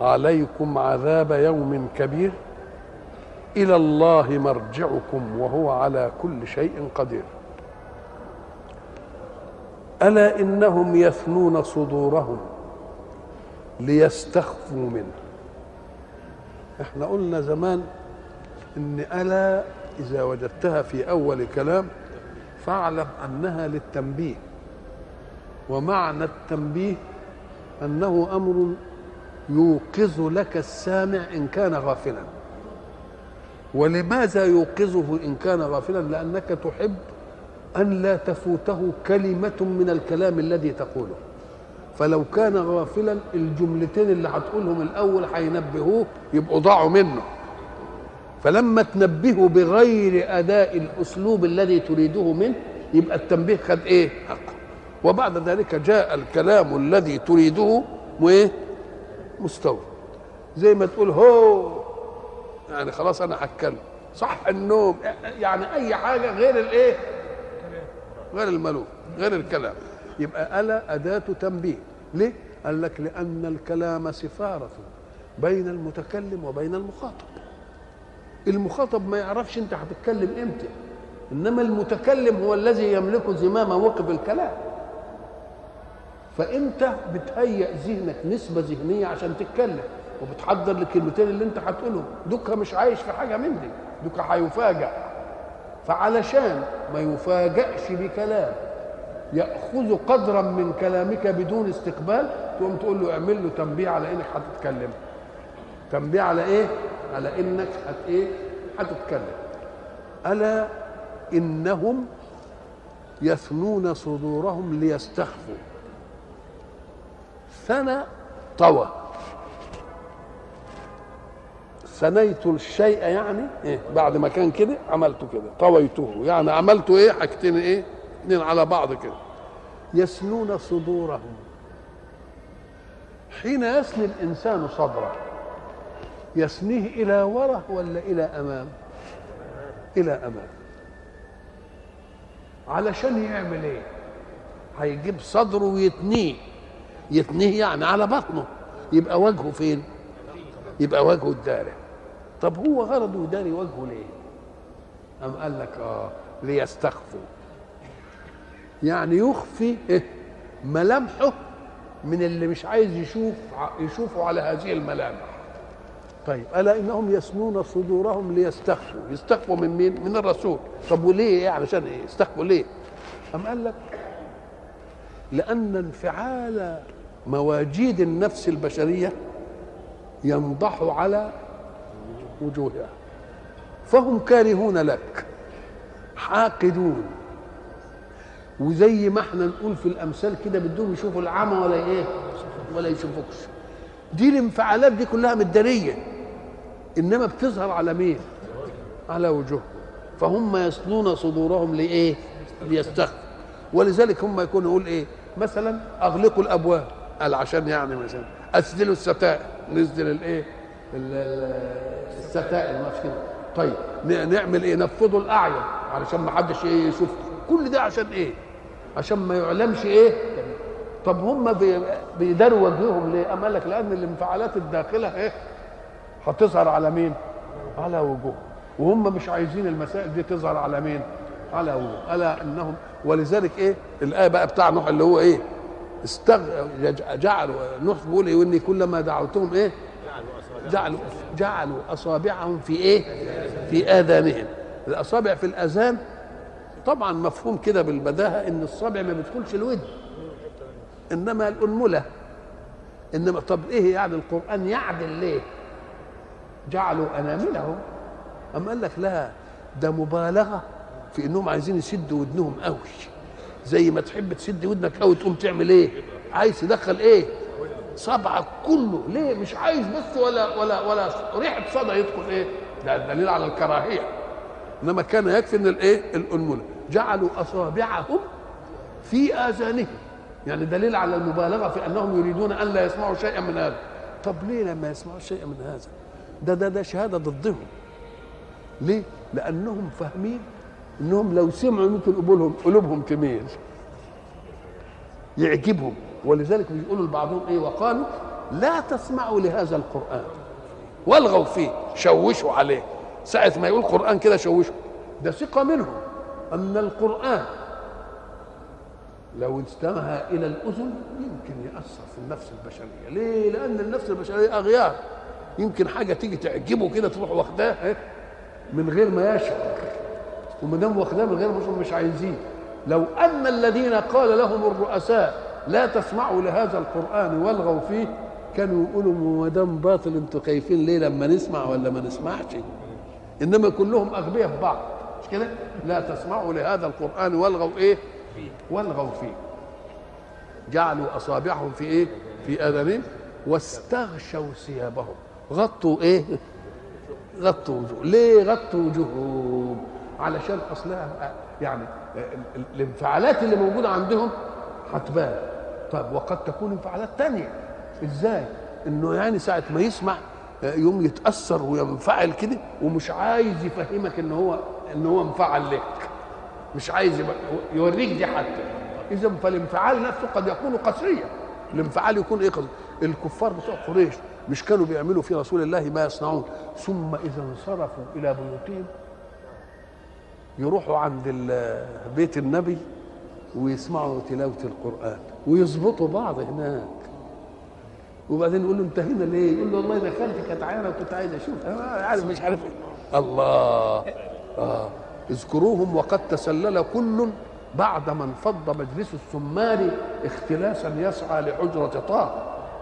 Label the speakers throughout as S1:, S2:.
S1: عليكم عذاب يوم كبير. إلى الله مرجعكم وهو على كل شيء قدير. ألا إنهم يثنون صدورهم ليستخفوا منه. إحنا قلنا زمان إن ألا إذا وجدتها في أول كلام فاعلم أنها للتنبيه. ومعنى التنبيه أنه أمر يوقظ لك السامع إن كان غافلا. ولماذا يوقظه إن كان غافلا؟ لأنك تحب أن لا تفوته كلمة من الكلام الذي تقوله. فلو كان غافلا الجملتين اللي هتقولهم الأول هينبهوه يبقوا ضاعوا منه. فلما تنبهه بغير أداء الأسلوب الذي تريده منه يبقى التنبيه خد إيه؟ حقه. وبعد ذلك جاء الكلام الذي تريده وإيه؟ مستوى. زي ما تقول هو يعني خلاص أنا هتكلم صح النوم يعني أي حاجة غير الإيه؟ غير الملوك غير الكلام. يبقى ألا أداة تنبيه. ليه؟ قال لك لأن الكلام سفارة بين المتكلم وبين المخاطب. المخاطب ما يعرفش أنت هتتكلم إمتى. إنما المتكلم هو الذي يملك زمام موقف الكلام. فانت بتهيئ ذهنك نسبة ذهنية عشان تتكلم وبتحضر الكلمتين اللي انت هتقولهم. دوكا مش عايش في حاجة من دي دوكا هيفاجئ فعلشان ما يفاجئش بكلام يأخذ قدرا من كلامك بدون استقبال تقوم تقول له اعمل له تنبيه على انك هتتكلم. تنبيه على إيه؟ على انك هت إيه؟ هتتكلم. ألا إنهم يثنون صدورهم ليستخفوا. ثنى طوى. ثنيت الشيء يعني إيه؟ بعد ما كان كده عملته كده طويته. يعني عملته إيه؟ حاجتين إيه؟ اتنين على بعض كده. يسنون صدورهم. حين يسني الإنسان صدره يسنيه إلى وره ولا إلى أمام؟ إلى أمام. علشان يعمل إيه؟ هيجيب صدره ويتنيه. يتنيه يعني على بطنه. يبقى وجهه فين؟ يبقى وجهه الداري طب هو غرضه يداري وجهه ليه؟ أم قال لك آه ليستخفوا. يعني يخفي إيه؟ ملامحه من اللي مش عايز يشوف يشوفه على هذه الملامح. طيب ألا إنهم يسنون صدورهم ليستخفوا؟ يستخفوا من مين؟ من الرسول. طب وليه يعني عشان إيه؟ يستخفوا ليه؟ أم قال لك لأن انفعال مواجيد النفس البشرية ينضح على وجوهها. فهم كارهون لك حاقدون وزي ما إحنا نقول في الأمثال كده بدهم يشوفوا العمى ولا إيه؟ ولا يشوفوكش. دي الانفعالات دي كلها مداريه إنما بتظهر على مين؟ على وجوههم. فهم يسنون صدورهم لإيه؟ ليستخفوا ولذلك هم يكونوا يقول إيه؟ مثلا أغلقوا الأبواب. قال عشان يعني مثلا أسدلوا الستائر. نسدل الإيه؟ الستائر مش كده. طيب نعمل إيه؟ نفضوا الأعين علشان ما حدش إيه يشوف. كل ده عشان إيه؟ عشان ما يعلمش إيه؟ طب هم بيداروا وجههم ليه؟ اما لك لأن الانفعالات الداخلة إيه؟ هتظهر على مين؟ على وجوههم. وهم مش عايزين المسائل دي تظهر على مين؟ على ألا انهم ولذلك إيه؟ الآية بقى بتاع نوح اللي هو إيه؟ استغ... جعلوا نوح بيقول إيه؟ وإني كلما دعوتهم إيه؟ جعلوا جعلوا أصابعهم في إيه؟ في آذانهم. الأصابع في الآذان طبعا مفهوم كده بالبداهة إن الصابع ما بيدخلش الودن إنما الأنملة. انما طب إيه يعني القرآن يعدل ليه؟ جعلوا أناملهم. اما قال لك لا ده مبالغة. في انهم عايزين يسدوا ودنهم قوي. زي ما تحب تسد ودنك قوي تقوم تعمل إيه؟ عايز تدخل إيه؟ صبعك كله. ليه؟ مش عايز بس ولا ولا ولا ريحة صدى يدخل إيه؟ ده دليل على الكراهية. انما كان يكفي ان الايه؟ الأنملة. جعلوا أصابعهم في آذانهم. يعني دليل على المبالغة في أنهم يريدون أن لا يسمعوا شيئا من هذا. طب ليه لما يسمعوا شيئا من هذا؟ ده ده ده شهادة ضدهم. ليه؟ لأنهم فاهمين إنهم لو سمعوا ممكن قبولهم قلوبهم تميل. يعجبهم. ولذلك بيقولوا لبعضهم إيه وقالوا لا تسمعوا لهذا القرآن. والغوا فيه شوشوا عليه. ساعة ما يقول قرآن كده شوشوا. ده ثقة منهم أن القرآن لو استمع إلى الأذن يمكن يأثر في النفس البشرية. ليه؟ لأن النفس البشرية أغيار. يمكن حاجة تيجي تعجبه كده تروح واخداه من غير ما يشعر. وما دام واخداه من غير يشعر مش عايزين. لو أن الذين قال لهم الرؤساء لا تسمعوا لهذا القرآن والغوا فيه كانوا يقولوا ما دام باطل أنتوا خايفين ليه لما نسمع ولا ما نسمعش؟ إنما كلهم أغبياء في بعض. مش كده؟ لا تسمعوا لهذا القرآن والغوا إيه؟ والغوا فيه. جعلوا أصابعهم في إيه؟ في اذانهم واستغشوا ثيابهم. غطوا إيه؟ غطوا وجوه. ليه غطوا وجوههم؟ علشان أصلها يعني الانفعالات اللي موجودة عندهم هتبان. طب وقد تكون انفعالات تانية. إزاي؟ إنه يعني ساعة ما يسمع يوم يتأثر وينفعل كده ومش عايز يفهمك إن هو إن هو انفعل لك. مش عايز يوريك دي حتى. إذا فالانفعال نفسه قد يكون قسريا الانفعال يكون إيه قسري الكفار بتوع قريش مش كانوا بيعملوا في رسول الله ما يصنعون. ثم إذا انصرفوا إلى بيوتهم يروحوا عند بيت النبي ويسمعوا تلاوة القرآن ويظبطوا بعض هناك. وبعدين يقول له انت هنا ليه؟ يقول له والله أنا خالتي كانت عيانه وكنت عايز أشوف. أنا عارف مش عارف. الله. آه. اذكروهم وقد تسلل كل بعد ما انفض مجلس السمار اختلاسا يسعى لحجرة طه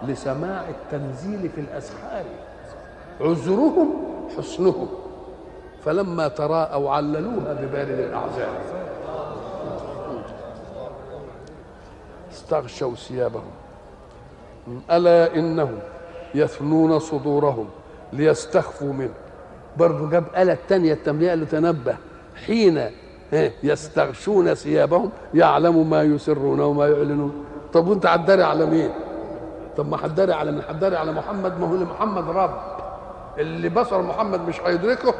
S1: لسماع التنزيل في الأسحار. عذرهم حسنهم. فلما تراءوا عللوها ببارد الأعذار استغشوا ثيابهم. ألا إنهم يثنون صدورهم ليستخفوا منه. برضه جاب آلة تانية التملية قال له تنبه. حين يستغشون ثيابهم يعلم ما يسرون وما يعلنون. طب وانت هتداري على مين؟ طب ما هتداري على مين؟ هتداري على محمد ما هو محمد رب. اللي بصر محمد مش هيدركه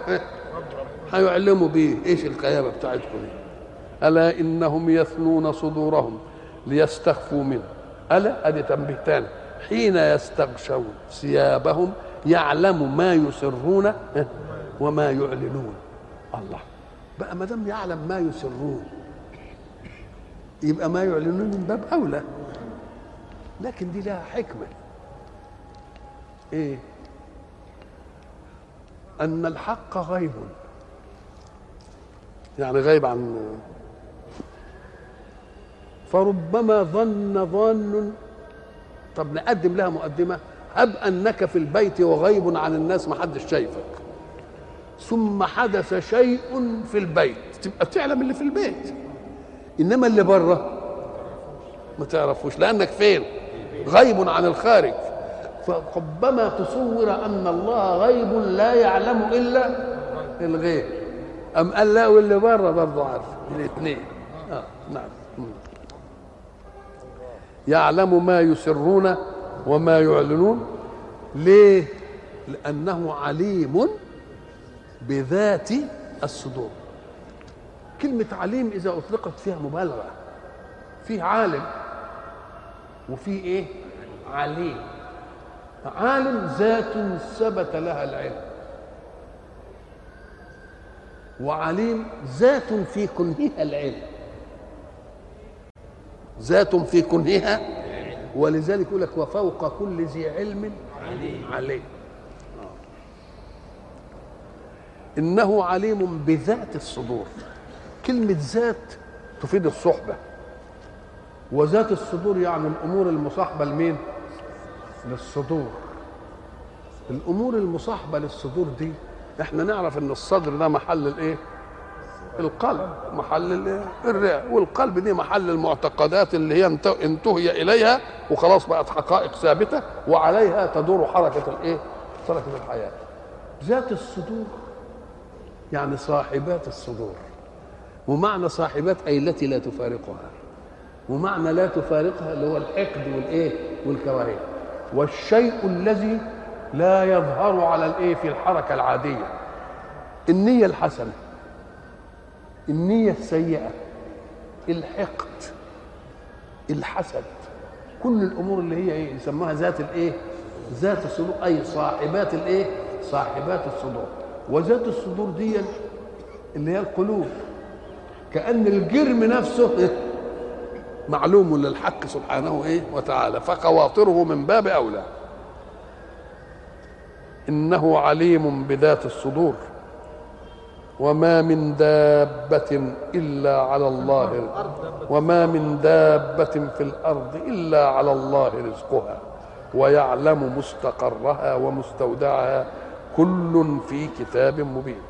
S1: هيعلموا بيه إيش القيامة بتاعتكم دي. ألا إنهم يثنون صدورهم ليستخفوا منه. ألا؟ أدي تنبيه تاني. حين يستغشون ثيابهم يعلم ما يسرون وما يعلنون. الله. بقى ما دام يعلم ما يسرون يبقى ما يعلنون من باب أولى. لكن دي لها حكمة. إيه؟ أن الحق غيب. يعني غيب عن فربما ظن ظان طب نقدم لها مقدمة. هب أنك في البيت وغيب عن الناس ما حدش شايفك. ثم حدث شيء في البيت. تبقى بتعلم اللي في البيت. إنما اللي بره ما تعرفوش. لأنك فين؟ غيب عن الخارج. فربما تصور أن الله غيب لا يعلم إلا الغيب. أم قال لا واللي بره برضه عارف الاثنين آه نعم. يعلم ما يسرون وما يعلنون. ليه؟ لأنه عليم بذات الصدور. كلمة عليم إذا أطلقت فيها مبالغة فيه عالم وفي إيه؟ عليم. عالم ذات ثبت لها العلم. وعليم ذات في كنهها العلم. ذات في كنهها ولذلك يقول لك وفوق كل ذي علم عليم. إنه عليم بذات الصدور. كلمة ذات تفيد الصحبة. وذات الصدور يعني الأمور المصاحبة لمين؟ للصدور. الأمور المصاحبة للصدور دي إحنا نعرف إن الصدر ده محل الإيه القلب محل ال- الرئة والقلب دي محل المعتقدات اللي هي انت- انتهي إليها وخلاص بقت حقائق ثابتة وعليها تدور حركة الإيه؟ حركة الحياة. ذات الصدور يعني صاحبات الصدور ومعنى صاحبات أي التي لا تفارقها ومعنى لا تفارقها اللي هو الحقد والإيه؟ والكراهية. والشيء الذي لا يظهر على الإيه؟ في الحركة العادية. النية الحسنة النية السيئة الحقد الحسد كل الأمور اللي هي إيه يسموها ذات الإيه ذات الصدور أي صاحبات الإيه صاحبات الصدور وذات الصدور دي اللي هي القلوب كأن الجرم نفسه؟ معلوم للحق سبحانه إيه وتعالى فخواطره من باب أولى إنه عليم بذات الصدور وما من دابة إلا على الله وما من دابة في الأرض إلا على الله رزقها. ويعلم مستقرها ومستودعها كل في كتاب مبين.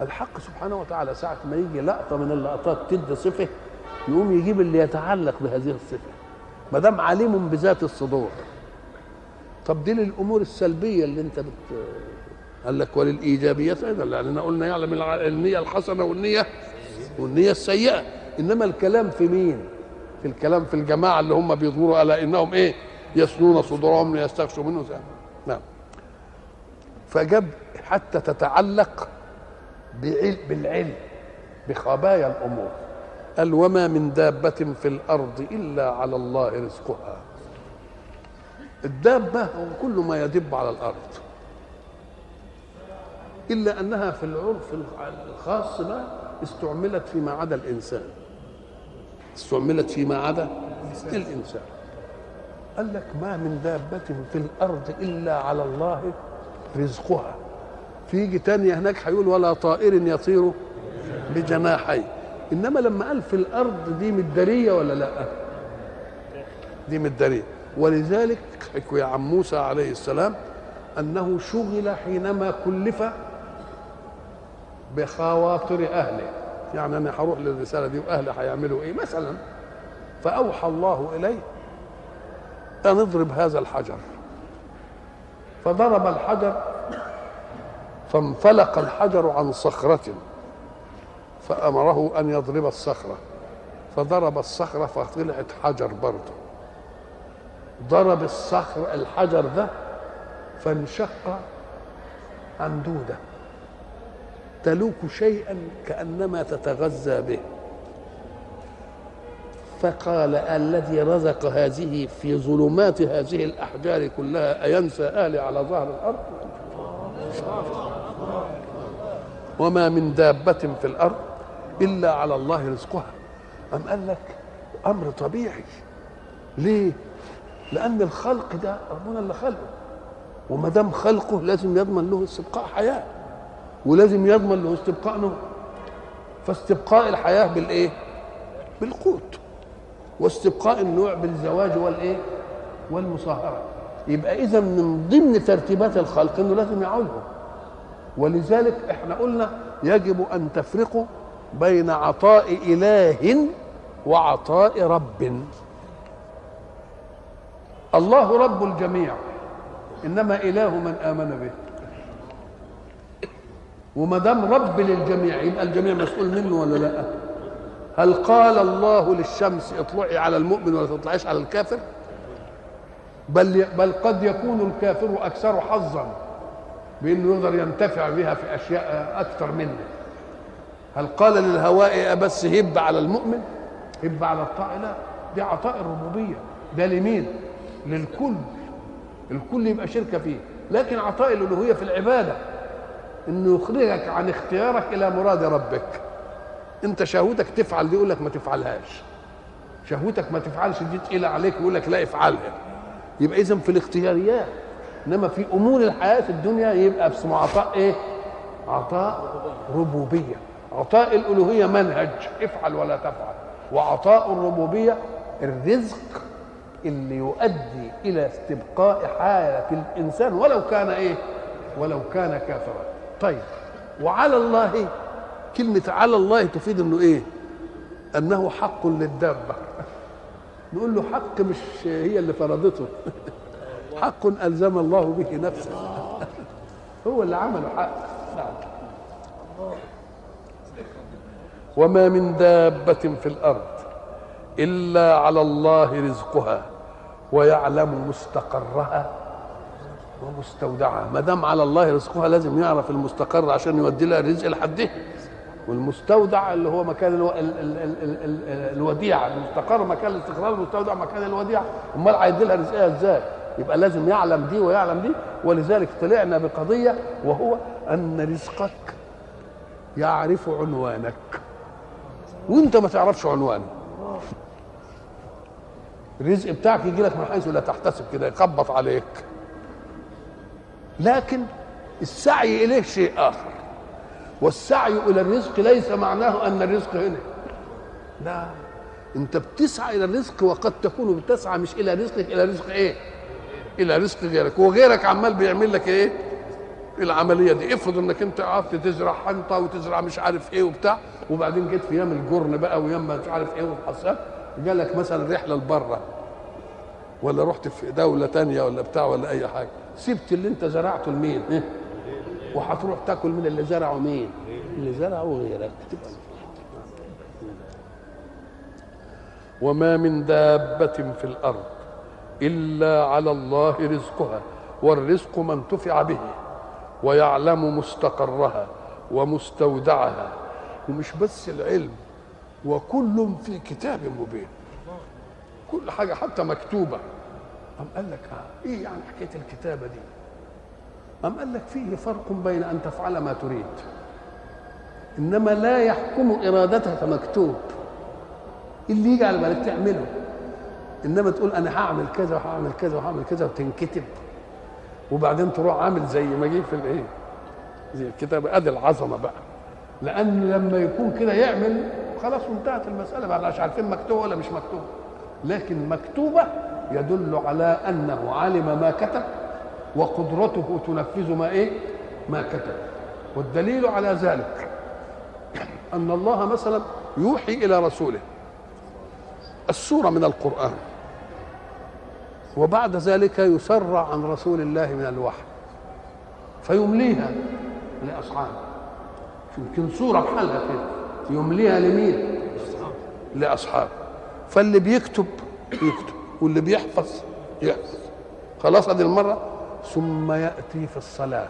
S1: الحق سبحانه وتعالى ساعة ما يجي لقطة من اللقطات تدي صفة يقوم يجيب اللي يتعلق بهذه الصفة. ما دام عليم بذات الصدور. طب دي للأمور السلبية اللي أنت بت قال لك وللايجابيات أيضا لاننا قلنا يعلم النية الحسنة والنية والنية السيئة إنما الكلام في مين؟ في الكلام في الجماعة اللي هم بيظهروا ألا إنهم إيه؟ يسنون صدورهم ليستغشوا منه. نعم فجاب حتى تتعلق بالعلم بخبايا الأمور قال وما من دابة في الأرض إلا على الله رزقها الدابة هو كل ما يدب على الأرض. إلا أنها في العرف الخاص بقى استعملت فيما عدا الإنسان. استعملت فيما عدا الإنسان. قال لك ما من دابة في الأرض إلا على الله رزقها. فيجي تانية هناك هيقول ولا طائر يطير بجناحيه. إنما لما قال في الأرض دي مدارية ولا لأ؟ دي مدارية. ولذلك حكوا عن موسى عليه السلام أنه شغل حينما كلف بخواطر أهله. يعني أنا هروح للرسالة دي واهلي هيعملوا إيه؟ مثلا فأوحى الله إليه أن اضرب هذا الحجر. فضرب الحجر فانفلق الحجر عن صخرة فأمره أن يضرب الصخرة. فضرب الصخرة فطلعت حجر برضه. ضرب الصخر الحجر ده فانشق عن دوده تلوك شيئا كأنما تتغذى به. فقال الذي رزق هذه في ظلمات هذه الأحجار كلها أينسى أهلي على ظهر الأرض؟ وما من دابة في الأرض إلا على الله رزقها. أم قال لك أمر طبيعي. ليه؟ لأن الخلق ده ربنا اللي خلقه. وما دام خلقه لازم يضمن له استبقاء حياة ولازم يضمن له استبقاء نوع فاستبقاء الحياة بالإيه؟ بالقوت. واستبقاء النوع بالزواج والإيه؟ والمصاهرة. يبقى إذا من ضمن ترتيبات الخلق إنه لازم يعولهم ولذلك إحنا قلنا يجب أن تفرقوا بين عطاء إله وعطاء رب. الله رب الجميع. إنما إله من آمن به. وما دام رب للجميع يبقى الجميع مسؤول منه ولا لأ؟ هل قال الله للشمس اطلعي على المؤمن ولا تطلعيش على الكافر؟ بل بل قد يكون الكافر أكثر حظا بإنه يقدر ينتفع بها في أشياء أكثر منه. هل قال للهواء بس هب على المؤمن؟ هب على الطاعه لا دي عطاء الربوبية. ده لمين؟ للكل الكل يبقى شركة فيه. لكن عطاء الألوهية في العبادة إنه يخرجك عن اختيارك إلى مراد ربك. أنت شهوتك تفعل دي يقول لك ما تفعلهاش. شهوتك ما تفعلش دي تقيلة عليك يقول لك لا افعلها. يبقى اذا في الاختياريات. إنما في أمور الحياة في الدنيا يبقى اسمه عطاء إيه؟ عطاء ربوبية. عطاء الألوهية منهج افعل ولا تفعل. وعطاء الربوبية الرزق اللي يؤدي إلى استبقاء حالة الإنسان ولو كان إيه؟ ولو كان كافرا. طيب وعلى الله كلمة على الله تفيد إنه إيه؟ أنه حق للدابة. نقول له حق مش هي اللي فرضته. حق ألزم الله به نفسه. هو اللي عمله حق. نعم. وما من دابة في الأرض. إلا على الله رزقها ويعلم مستقرها ومستودعها. ما دام على الله رزقها لازم يعرف المستقر عشان يودي لها الرزق لحده والمستودع اللي هو مكان ألو... ال... ال... ال... ال... ال... الوديعه المستقر مكان الاستقرار المستودع مكان الوديعه امال هيدي لها رزقها إزاي؟ يبقى لازم يعلم دي ويعلم دي. ولذلك طلعنا بقضية وهو أن رزقك يعرف عنوانك. وأنت ما تعرفش عنوانه. الرزق بتاعك يجي لك من حيث لا تحتسب كده يخبط عليك. لكن السعي إليه شيء آخر. والسعي إلى الرزق ليس معناه أن الرزق هنا. لا أنت بتسعى إلى الرزق وقد تكون بتسعى مش إلى رزقك إلى رزق إيه؟ إلى رزق غيرك. وغيرك عمال بيعمل لك إيه؟ العملية دي. افرض إنك أنت قعدت تزرع حنطة وتزرع مش عارف إيه وبتاع. وبعدين جيت في أيام الجرن بقى وايام مش عارف إيه والحصاد جالك مثلا رحلة لبره ولا رحت في دولة تانية ولا بتاع ولا أي حاجة. سبت اللي أنت زرعته لمين؟ وهتروح تاكل من اللي زرعه مين؟ اللي زرعه غيرك. وما من دابة في الأرض إلا على الله رزقها والرزق ما انتفع به ويعلم مستقرها ومستودعها. ومش بس العلم وكل في كتاب مبين. كل حاجة حتى مكتوبة. أم قال لك آه إيه يعني حكاية الكتابة دي؟ أم قال لك فيه فرق بين أن تفعل ما تريد. إنما لا يحكم إرادتك مكتوب. اللي يجي على بالك تعمله؟ إنما تقول أنا هعمل كذا وهعمل كذا وهعمل كذا وتنكتب. وبعدين تروح عامل زي ما جه في الإيه؟ زي الكتاب أدي العظمة بقى. لأن لما يكون كده يعمل خلاص انتهت المسألة. بقى مش عارفين مكتوبة ولا مش مكتوبة لكن مكتوبة يدل على أنه علم ما كتب وقدرته تنفذ ما إيه؟ ما كتب. والدليل على ذلك أن الله مثلا يوحي إلى رسوله السورة من القرآن وبعد ذلك يسرع عن رسول الله من الوحي فيمليها لأصحابه. يمكن سوره بحالها كده يمليها لمين؟ لاصحابه فاللي بيكتب يكتب واللي بيحفظ يحفظ. خلاص ادي المرة ثم يأتي في الصلاة.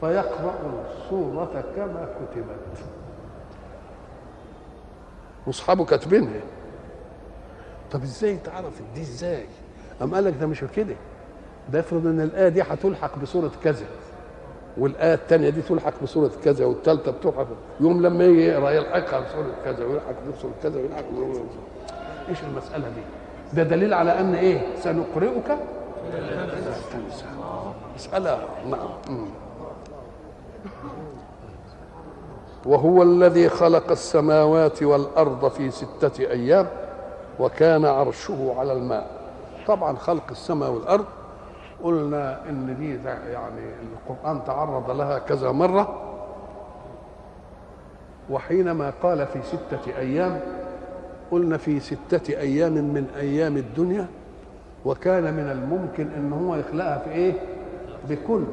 S1: فيقرأ السورة كما كتبت. وأصحابه كاتبينها طب إزاي تعرف دي إزاي؟ أم قال لك ده مش كده؟ ده افرض إن الآية دي هتلحق بسورة كذا. والآية الثانية دي تلحق بسورة كذا والثالثة بتلحق يوم لما يجي يقرأ يلحقها بسورة كذا ويلحق بسورة كذا ويلحق بسورة إيش المسألة دي؟ ده دليل على أن إيه؟ سنقرئك؟ تنسى مسألة نعم. وهو الذي خلق السماوات والأرض في ستة أيام وكان عرشه على الماء. طبعا خلق السماء والأرض قلنا إن دي يعني القرآن تعرض لها كذا مرة وحينما قال في ستة أيام قلنا في ستة أيام من أيام الدنيا وكان من الممكن إن هو يخلقها في إيه؟ بكل.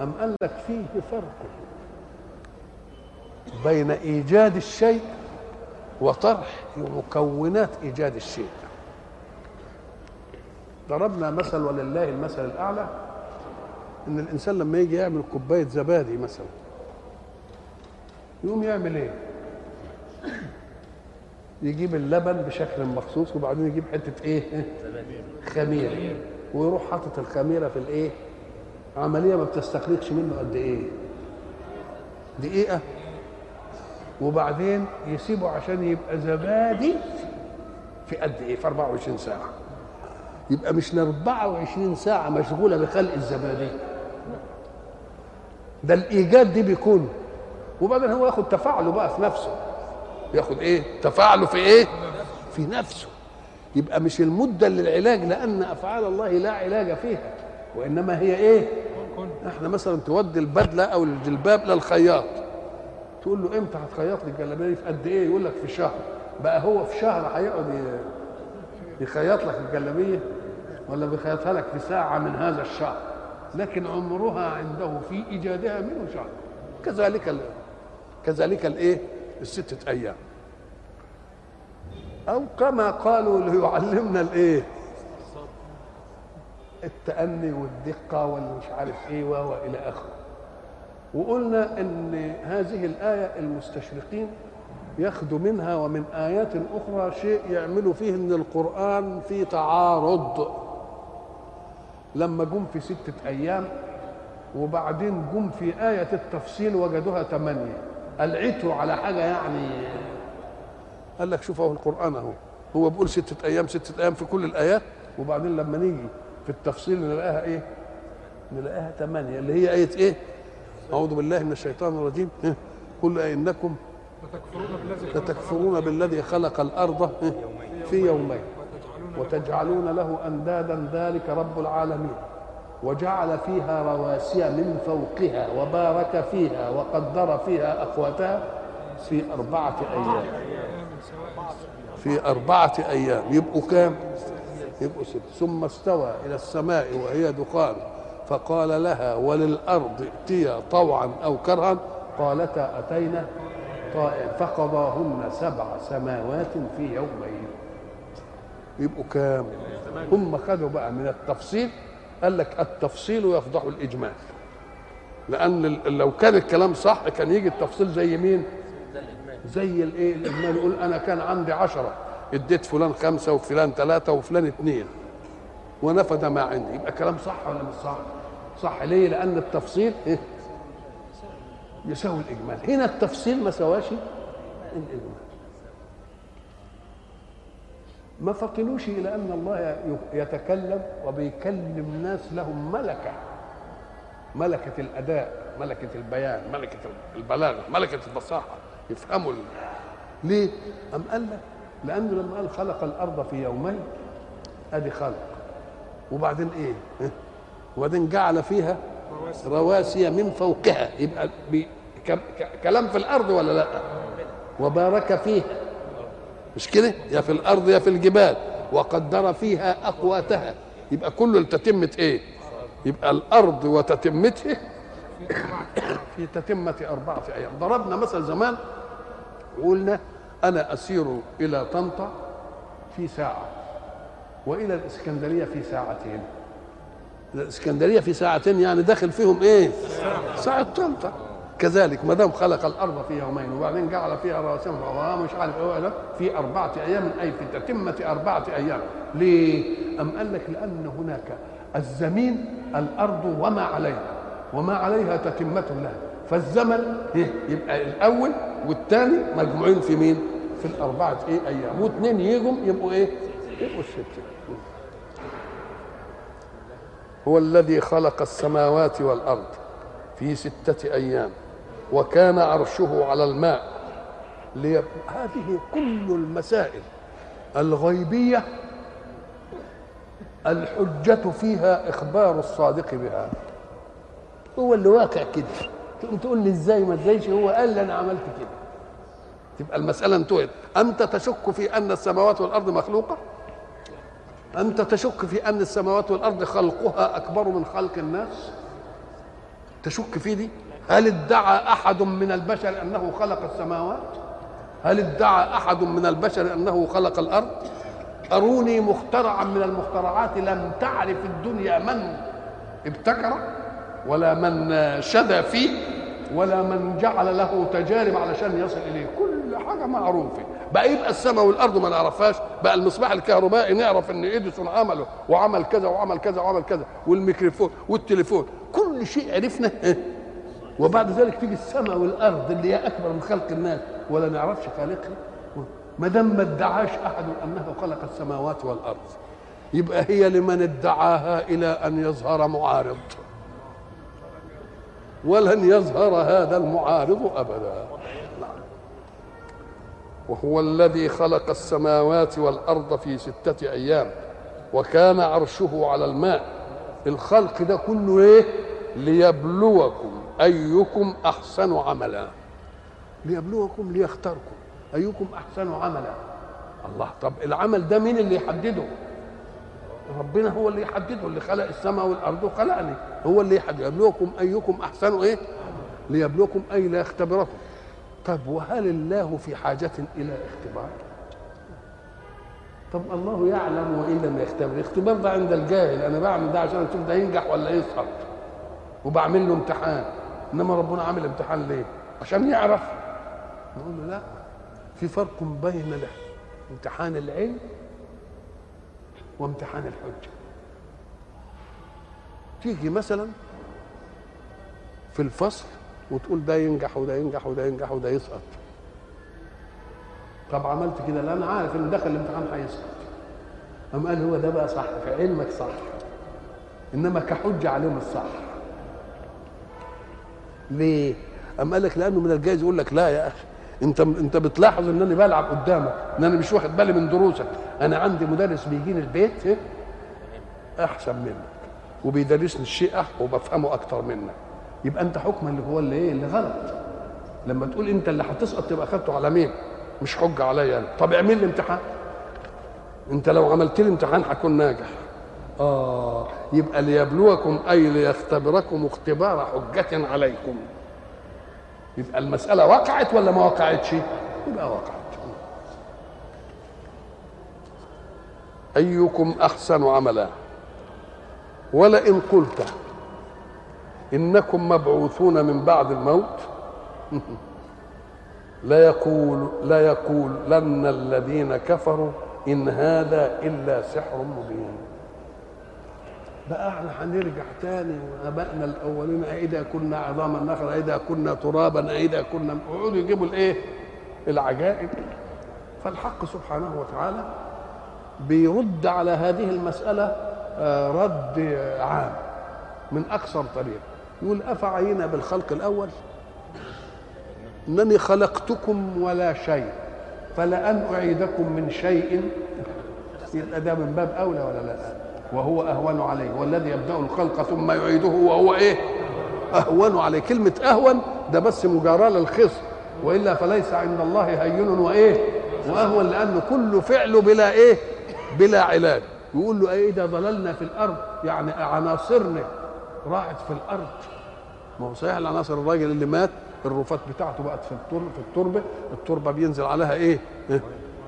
S1: أم قال لك فيه فرق بين إيجاد الشيء وطرح مكونات إيجاد الشيء. ضربنا مثل ولله المثل الأعلى إن الإنسان لما يجي يعمل كوباية زبادي مثلا يقوم يعمل إيه؟ يجيب اللبن بشكل مخصوص وبعدين يجيب حتة إيه؟ خميرة ويروح حاطط الخميرة في الإيه؟ عملية ما بتستغرقش منه قد إيه؟ دقيقة. وبعدين يسيبه عشان يبقى زبادي في قد إيه؟ في 24 ساعة. يبقى مش ل 24 ساعة مشغولة بخلق الزبادي. ده الإيجاد دي بيكون. وبعدين هو ياخد تفاعله بقى في نفسه. ياخد إيه؟ تفاعله في إيه؟ في نفسه. يبقى مش المدة للعلاج لأن أفعال الله لا علاج فيها. وإنما هي إيه؟ إحنا مثلا تودي البدلة أو الجلباب للخياط تقول له إمتى هتخيط لي الجلابية في قد إيه؟ يقول لك في شهر. بقى هو في شهر هيقعد يخيط لك الجلابية. ولا بيخيطها لك في ساعة من هذا الشهر. لكن عمرها عنده في إيجادها منه شهر. كذلك ال... كذلك الايه الستة أيام. أو كما قالوا ليعلمنا الايه التأني والدقة والمش عارف وهو إلى آخره. وقلنا إن هذه الآية المستشرقين ياخدوا منها ومن آيات أخرى شيء يعملوا فيه ان القرآن فيه تعارض. لما جم في ستة أيام وبعدين جم في آية التفصيل وجدوها ثمانية قلعتوا على حاجة يعني قال لك شوف أهو القرآن أهو هو بيقول ستة أيام ستة أيام في كل الآيات وبعدين لما نيجي في التفصيل نلاقيها إيه؟ نلاقيها ثمانية اللي هي آية إيه؟ أعوذ بالله من الشيطان الرجيم؟ قل
S2: بالذي
S1: لتكفرون بالذي خلق الأرض؟ في يومين وتجعلون له أندادا ذلك رب العالمين. وجعل فيها رواسي من فوقها وبارك فيها وقدر فيها أقواتها في أربعة أيام. في أربعة أيام. يبقوا كام؟ يبقوا ست. ثم استوى إلى السماء وهي دخان. فقال لها وللأرض ائتيا طوعا أو كرها. قالتا أتينا طائع فقضاهن سبع سماوات في يومين. يبقوا كام؟ هم خدوا بقى من التفصيل قال لك التفصيل يفضح الإجمال لأن ال- لو كان الكلام صح كان يجي التفصيل زي مين؟ زي الإيه الاجمال يقول أنا كان عندي عشرة اديت فلان خمسة وفلان ثلاثة وفلان اثنين ونفد ما عندي يبقى كلام صح ولا مش صح؟ صح ليه؟ لأن التفصيل إيه؟ يساوي الإجمال هنا التفصيل ما سواش الإجمال ما فطنوش إلى أن الله يتكلم وبيكلم ناس لهم ملكة ملكة الأداء ملكة البيان ملكة البلاغة ملكة الفصاحة يفهموا. ليه؟ أم قال لك لأنه لما قال خلق الأرض في يومين أدي خلق وبعدين إيه؟ وبعدين جعل فيها رواسي من فوقها يبقى بي... كلام في الأرض ولا لأ؟ وبارك فيها مش كده؟ يا في الأرض يا في الجبال. وقدر فيها أقواتها. يبقى كله لتتمة إيه؟ يبقى الأرض وتتمته. في تتمة أربعة أيام. ضربنا مثل زمان. وقلنا أنا أسير إلى طنطا في ساعة. وإلى الإسكندرية في ساعتين. الإسكندرية في ساعتين يعني داخل فيهم إيه؟ ساعة طنطا. كذلك ما دام خلق الأرض في يومين وبعدين جعل فيها رواسي وهواء مش عارف ولا في أربعة أيام أي في تتمة أربعة أيام ليه؟ أم قال لك لأن هناك الزمين الأرض وما عليها وما عليها تتمة لها فالزمن إيه؟ يبقى الأول والثاني مجموعين في مين؟ في الأربعة إيه أيام واثنين يجوا يبقوا إيه؟ يبقوا الستة هو الذي خلق السماوات والأرض في ستة أيام وكان عرشه على الماء. لي... هذه كل المسائل. الغيبية الحجة فيها إخبار الصادق بها. هو اللي واقع كده. تقوم تقول لي إزاي ما إزايش؟ هو قال لي أنا عملت كده. تبقى المسألة انتهت. أنت تشك في أن السماوات والأرض مخلوقة؟ أنت تشك في أن السماوات والأرض خلقها أكبر من خلق الناس؟ تشك في دي؟ هل ادعى أحد من البشر أنه خلق السماوات؟ هل ادعى أحد من البشر أنه خلق الأرض؟ أروني مخترعا من المخترعات لم تعرف الدنيا من ابتكر ولا من شدى فيه ولا من جعل له تجارب علشان يصل إليه. كل حاجة معروفة. بقى يبقى السماء والأرض ما نعرفهاش. بقى المصباح الكهربائي نعرف إن إديسون عمله وعمل كذا وعمل كذا وعمل كذا والميكروفون والتليفون. كل شيء عرفنا. وبعد ذلك تيجي السماء والأرض اللي هي أكبر من خلق الناس ولا نعرفش خالقها. ما دام ما ادعاش أحد أنه خلق السماوات والأرض. يبقى هي لمن ادعاها إلى أن يظهر معارض. ولن يظهر هذا المعارض أبدا. وهو الذي خلق السماوات والأرض في ستة أيام وكان عرشه على الماء. الخلق ده كله إيه؟ ليبلوكم أيكم أحسن عملا. ليبلوكم ليختاركم. أيكم أحسن عملا. الله طب العمل ده مين اللي يحدده؟ ربنا هو اللي يحدده اللي خلق السماء والأرض وخلقني. هو اللي يحدد. يبلوكم أيكم أحسن إيه؟ ليبلوكم أي ليختبركم طب وهل الله في حاجة إلى اختبار؟ طب الله يعلم وإن لم يختبر. الاختبار ده عند الجاهل. أنا بعمل ده عشان أشوف ده ينجح ولا يسقط. وبعمل له امتحان. إنما ربنا عامل امتحان ليه؟ عشان يعرف. نقول له لا. في فرق بين امتحان العلم وامتحان الحجة. تيجي مثلا في الفصل وتقول ده ينجح وده ينجح وده ينجح وده يسقط. طب عملت كده؟ لا أنا عارف ان دخل الامتحان هيسقط. قام قال هو ده بقى صح. في علمك صح. إنما كحجة عليهم الصح. ليه؟ قام قال لك لأنه من الجائز يقول لك لا يا أخي. أنت أنت بتلاحظ إن أنا بلعب قدامك إن أنا مش واخد بالي من دروسك. أنا عندي مدرس بيجيني البيت إيه؟ أحسن منك وبيدرسني الشيء أح وبفهمه أكتر منك. يبقى أنت حكما اللي هو اللي إيه؟ اللي غلط. لما تقول أنت اللي هتسقط تبقى اخدته على مين؟ مش حجة عليا أنا. طب اعمل لي امتحان. أنت لو عملت لي امتحان هكون ناجح. آه يبقى ليبلوكم أي ليختبركم اختبار حجة عليكم. يبقى المسألة وقعت ولا ما وقعتش؟ يبقى وقعت. أيكم أحسن عملا؟ ولئن قلت إنكم مبعوثون من بعد الموت لا يقول لا يقولن الذين كفروا إن هذا إلا سحر مبين. بقى إحنا هنرجع تاني وابائنا الأولين إذا كنا عظاما نخرا إذا كنا ترابا إذا كنا يقعدوا يجيبوا الإيه؟ العجائب. فالحق سبحانه وتعالى بيرد على هذه المسألة رد عام من أكثر طريق. يقول أفعينا بالخلق الأول؟ إنني خلقتكم ولا شيء فلان أعيدكم من شيء. يبقى ده من باب أولى ولا لا؟ وهو أهون عليه والذي يبدأ الخلق ثم يعيده وهو إيه؟ أهون عليه. كلمة أهون ده بس مجاراه للخصم وإلا فليس عند الله هين وإيه؟ وأهون لأنه كل فعله بلا إيه؟ بلا علاج. يقول له إيه اذا ضللنا في الأرض؟ يعني عناصرنا راحت في الأرض. ما هو صحيح العناصر الراجل اللي مات الرفات بتاعته بقت في التربه في التربة التربة بينزل عليها إيه؟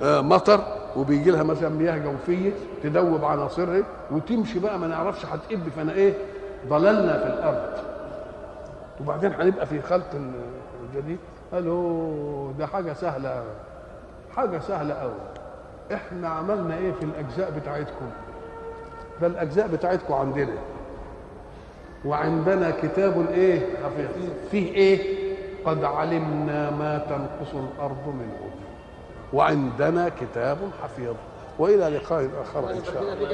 S1: آه مطر. وبيجي لها مثلا مياه جوفية تدوب عناصرها وتمشي بقى ما نعرفش هتقب فانا إيه ضللنا في الأرض. وبعدين هنبقى في خلق جديد. قالوا ده حاجة سهلة حاجة سهلة قوي إحنا عملنا إيه في الأجزاء بتاعتكم؟ ده الأجزاء بتاعتكم عندنا. وعندنا كتاب إيه حفيظ. فيه إيه؟ قد علمنا ما تنقص الأرض منه. وعندنا كتاب حفيظ. وإلى لقاء آخر إن شاء الله.